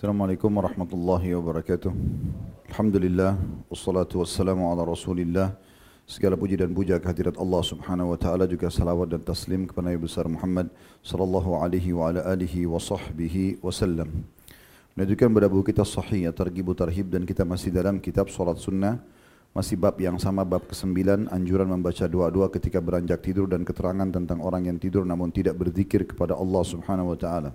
Assalamualaikum warahmatullahi wabarakatuh. Alhamdulillah wassalatu wassalamu ala Rasulillah. Segala puji dan puja kehadirat Allah Subhanahu wa taala juga salawat dan taslim kepada Nabi besar Muhammad sallallahu alaihi wa ala alihi wa sahbihi wasallam. Menunjukkan pada buku kita sahih ya targhib tarhib dan kita masih dalam kitab salat sunnah masih bab yang sama bab ke-9 anjuran membaca doa-doa ketika beranjak tidur dan keterangan tentang orang yang tidur namun tidak berzikir kepada Allah Subhanahu wa taala.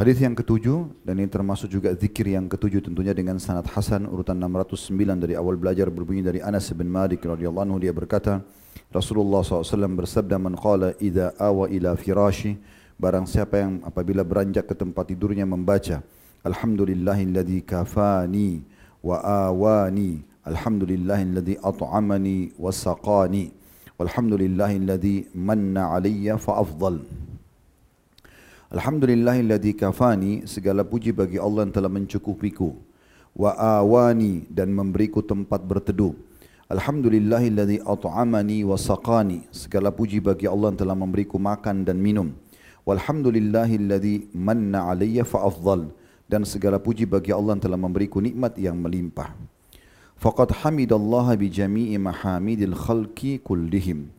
Hadis yang ketujuh dan ini termasuk juga zikir yang ketujuh tentunya dengan sanad hasan urutan 609 dari awal belajar berbunyi dari Anas bin Malik radhiyallahu anhu. Dia berkata Rasulullah SAW bersabda man qala idza awa ila firashi barang siapa yang apabila beranjak ke tempat tidurnya membaca alhamdulillahilladzi kafani wa awani alhamdulillahilladzi at'amani wa saqani walhamdulillahilladzi manna alayya fa afdal Alhamdulillahilladzi kafani segala puji bagi Allah yang telah mencukupiku wa awani dan memberiku tempat berteduh. Alhamdulillahilladzi at'amani wa saqani segala puji bagi Allah yang telah memberiku makan dan minum. Walhamdulillahilladzi manna alayya fa afdal dan segala puji bagi Allah yang telah memberiku nikmat yang melimpah. Faqad hamidallaha bi jami'i mahamidil khalqi kullihim.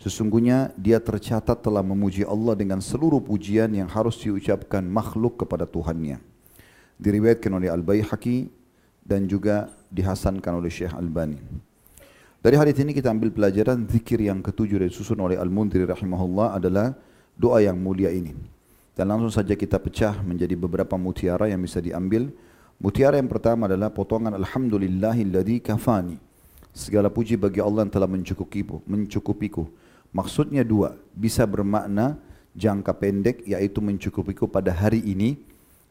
Sesungguhnya dia tercatat telah memuji Allah dengan seluruh pujian yang harus diucapkan makhluk kepada Tuhannya. Diriwayatkan oleh Al-Bayhaqi dan juga dihasankan oleh Syekh Al-Bani. Dari hadis ini kita ambil pelajaran zikir yang ketujuh dari susun oleh Al-Mundiri rahimahullah adalah doa yang mulia ini. Dan langsung saja kita pecah menjadi beberapa mutiara yang bisa diambil. Mutiara yang pertama adalah potongan Alhamdulillahilladzi kafani. Segala puji bagi Allah yang telah mencukupiku. mencukupiku. Maksudnya dua, bisa bermakna jangka pendek yaitu mencukupiku pada hari ini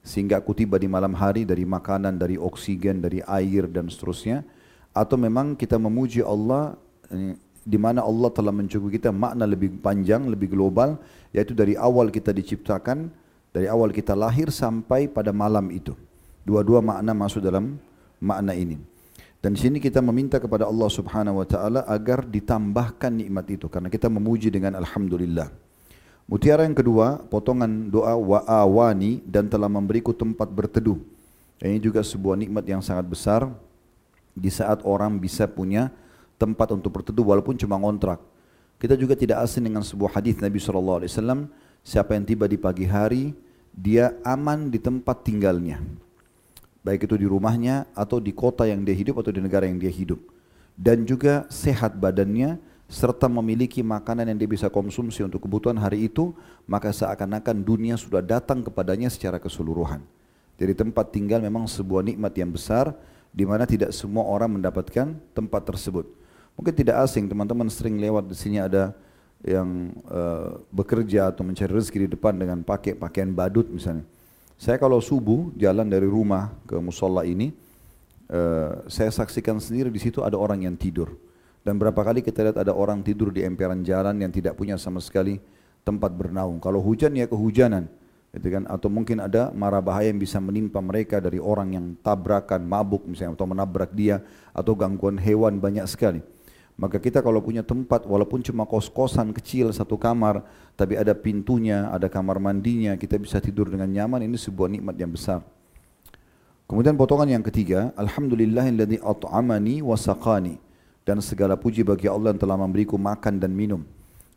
sehingga aku tiba di malam hari dari makanan, dari oksigen, dari air dan seterusnya atau memang kita memuji Allah eh, di mana Allah telah mencukupi kita makna lebih panjang, lebih global yaitu dari awal kita diciptakan, dari awal kita lahir sampai pada malam itu. Dua-dua makna masuk dalam makna ini. Dan di sini kita meminta kepada Allah Subhanahu wa taala agar ditambahkan nikmat itu karena kita memuji dengan alhamdulillah. Mutiara yang kedua, potongan doa wa awani dan telah memberiku tempat berteduh. Ini juga sebuah nikmat yang sangat besar di saat orang bisa punya tempat untuk berteduh walaupun cuma ngontrak. Kita juga tidak asing dengan sebuah hadis Nabi sallallahu alaihi wasallam, siapa yang tiba di pagi hari, dia aman di tempat tinggalnya baik itu di rumahnya atau di kota yang dia hidup atau di negara yang dia hidup. Dan juga sehat badannya serta memiliki makanan yang dia bisa konsumsi untuk kebutuhan hari itu maka seakan-akan dunia sudah datang kepadanya secara keseluruhan. Jadi tempat tinggal memang sebuah nikmat yang besar di mana tidak semua orang mendapatkan tempat tersebut. Mungkin tidak asing teman-teman sering lewat di sini ada yang uh, bekerja atau mencari rezeki di depan dengan pakai pakaian badut misalnya saya kalau subuh jalan dari rumah ke musola ini, uh, saya saksikan sendiri di situ ada orang yang tidur. Dan berapa kali kita lihat ada orang tidur di emperan jalan yang tidak punya sama sekali tempat bernaung. Kalau hujan ya kehujanan, gitu kan? Atau mungkin ada mara bahaya yang bisa menimpa mereka dari orang yang tabrakan, mabuk misalnya, atau menabrak dia, atau gangguan hewan banyak sekali. Maka kita kalau punya tempat walaupun cuma kos-kosan kecil satu kamar tapi ada pintunya, ada kamar mandinya, kita bisa tidur dengan nyaman ini sebuah nikmat yang besar. Kemudian potongan yang ketiga, alhamdulillahilladzi at'amani wa saqani dan segala puji bagi Allah yang telah memberiku makan dan minum.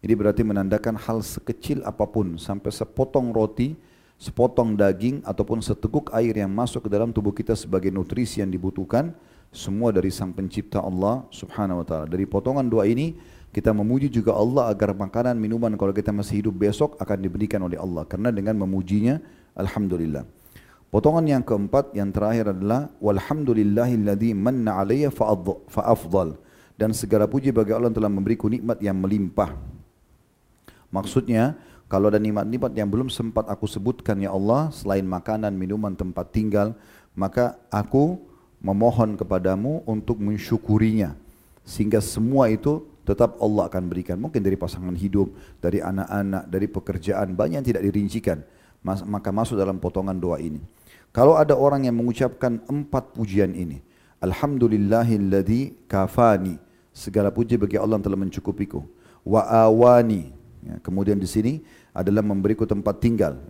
Ini berarti menandakan hal sekecil apapun sampai sepotong roti, sepotong daging ataupun seteguk air yang masuk ke dalam tubuh kita sebagai nutrisi yang dibutuhkan semua dari sang pencipta Allah subhanahu wa ta'ala. Dari potongan doa ini, kita memuji juga Allah agar makanan, minuman kalau kita masih hidup besok akan diberikan oleh Allah. Karena dengan memujinya, Alhamdulillah. Potongan yang keempat, yang terakhir adalah Walhamdulillahilladzi manna alaiya fa'afdal. Dan segala puji bagi Allah telah memberiku nikmat yang melimpah. Maksudnya, kalau ada nikmat-nikmat yang belum sempat aku sebutkan ya Allah, selain makanan, minuman, tempat tinggal, maka aku memohon kepadamu untuk mensyukurinya sehingga semua itu tetap Allah akan berikan. Mungkin dari pasangan hidup dari anak-anak dari pekerjaan banyak yang tidak dirincikan maka masuk dalam potongan doa ini. Kalau ada orang yang mengucapkan empat pujian ini Alhamdulillahilladzi kafani segala puji bagi Allah yang telah mencukupiku. Wa awani ya, kemudian di sini adalah memberiku tempat tinggal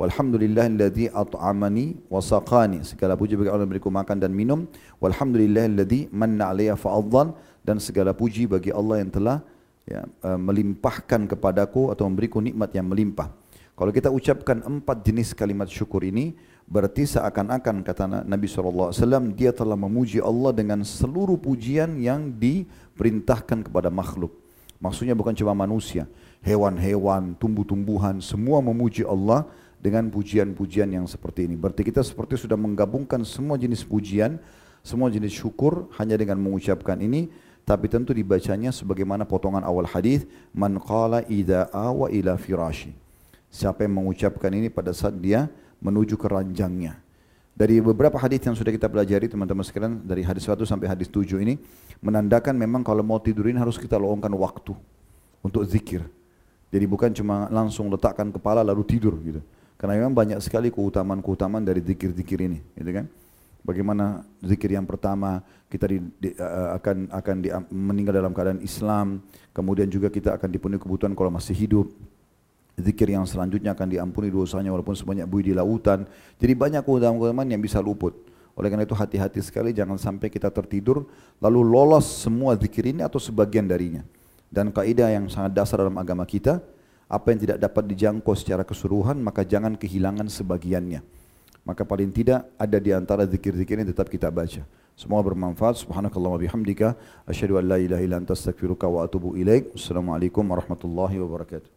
Walhamdulillahilladzi at'amani wa saqani. Segala puji bagi Allah memberiku makan dan minum. Walhamdulillahilladzi manna alayya fa'adhan. Dan segala puji bagi Allah yang telah ya, uh, melimpahkan kepadaku atau memberiku nikmat yang melimpah. Kalau kita ucapkan empat jenis kalimat syukur ini, berarti seakan-akan kata Nabi SAW, dia telah memuji Allah dengan seluruh pujian yang diperintahkan kepada makhluk. Maksudnya bukan cuma manusia, hewan-hewan, tumbuh-tumbuhan, semua memuji Allah dengan pujian-pujian yang seperti ini. Berarti kita seperti sudah menggabungkan semua jenis pujian, semua jenis syukur hanya dengan mengucapkan ini, tapi tentu dibacanya sebagaimana potongan awal hadis man qala idza awa ila firashi. Siapa yang mengucapkan ini pada saat dia menuju ke ranjangnya. Dari beberapa hadis yang sudah kita pelajari teman-teman sekalian dari hadis 1 sampai hadis 7 ini menandakan memang kalau mau tidurin harus kita luangkan waktu untuk zikir. Jadi bukan cuma langsung letakkan kepala lalu tidur gitu. Karena memang banyak sekali keutamaan-keutamaan dari zikir-zikir ini, gitu kan? Bagaimana zikir yang pertama kita di, di, uh, akan akan di, meninggal dalam keadaan Islam, kemudian juga kita akan dipenuhi kebutuhan kalau masih hidup. Zikir yang selanjutnya akan diampuni dosanya walaupun sebanyak bui di lautan. Jadi banyak keutamaan-keutamaan yang bisa luput. Oleh karena itu hati-hati sekali jangan sampai kita tertidur lalu lolos semua zikir ini atau sebagian darinya. Dan kaidah yang sangat dasar dalam agama kita, apa yang tidak dapat dijangkau secara keseluruhan maka jangan kehilangan sebagiannya. Maka paling tidak ada di antara zikir-zikir ini tetap kita baca. Semua bermanfaat. Subhanakallah wa bihamdika. Asyhadu an la ilaha illa anta wa atubu ilaik. Assalamualaikum warahmatullahi wabarakatuh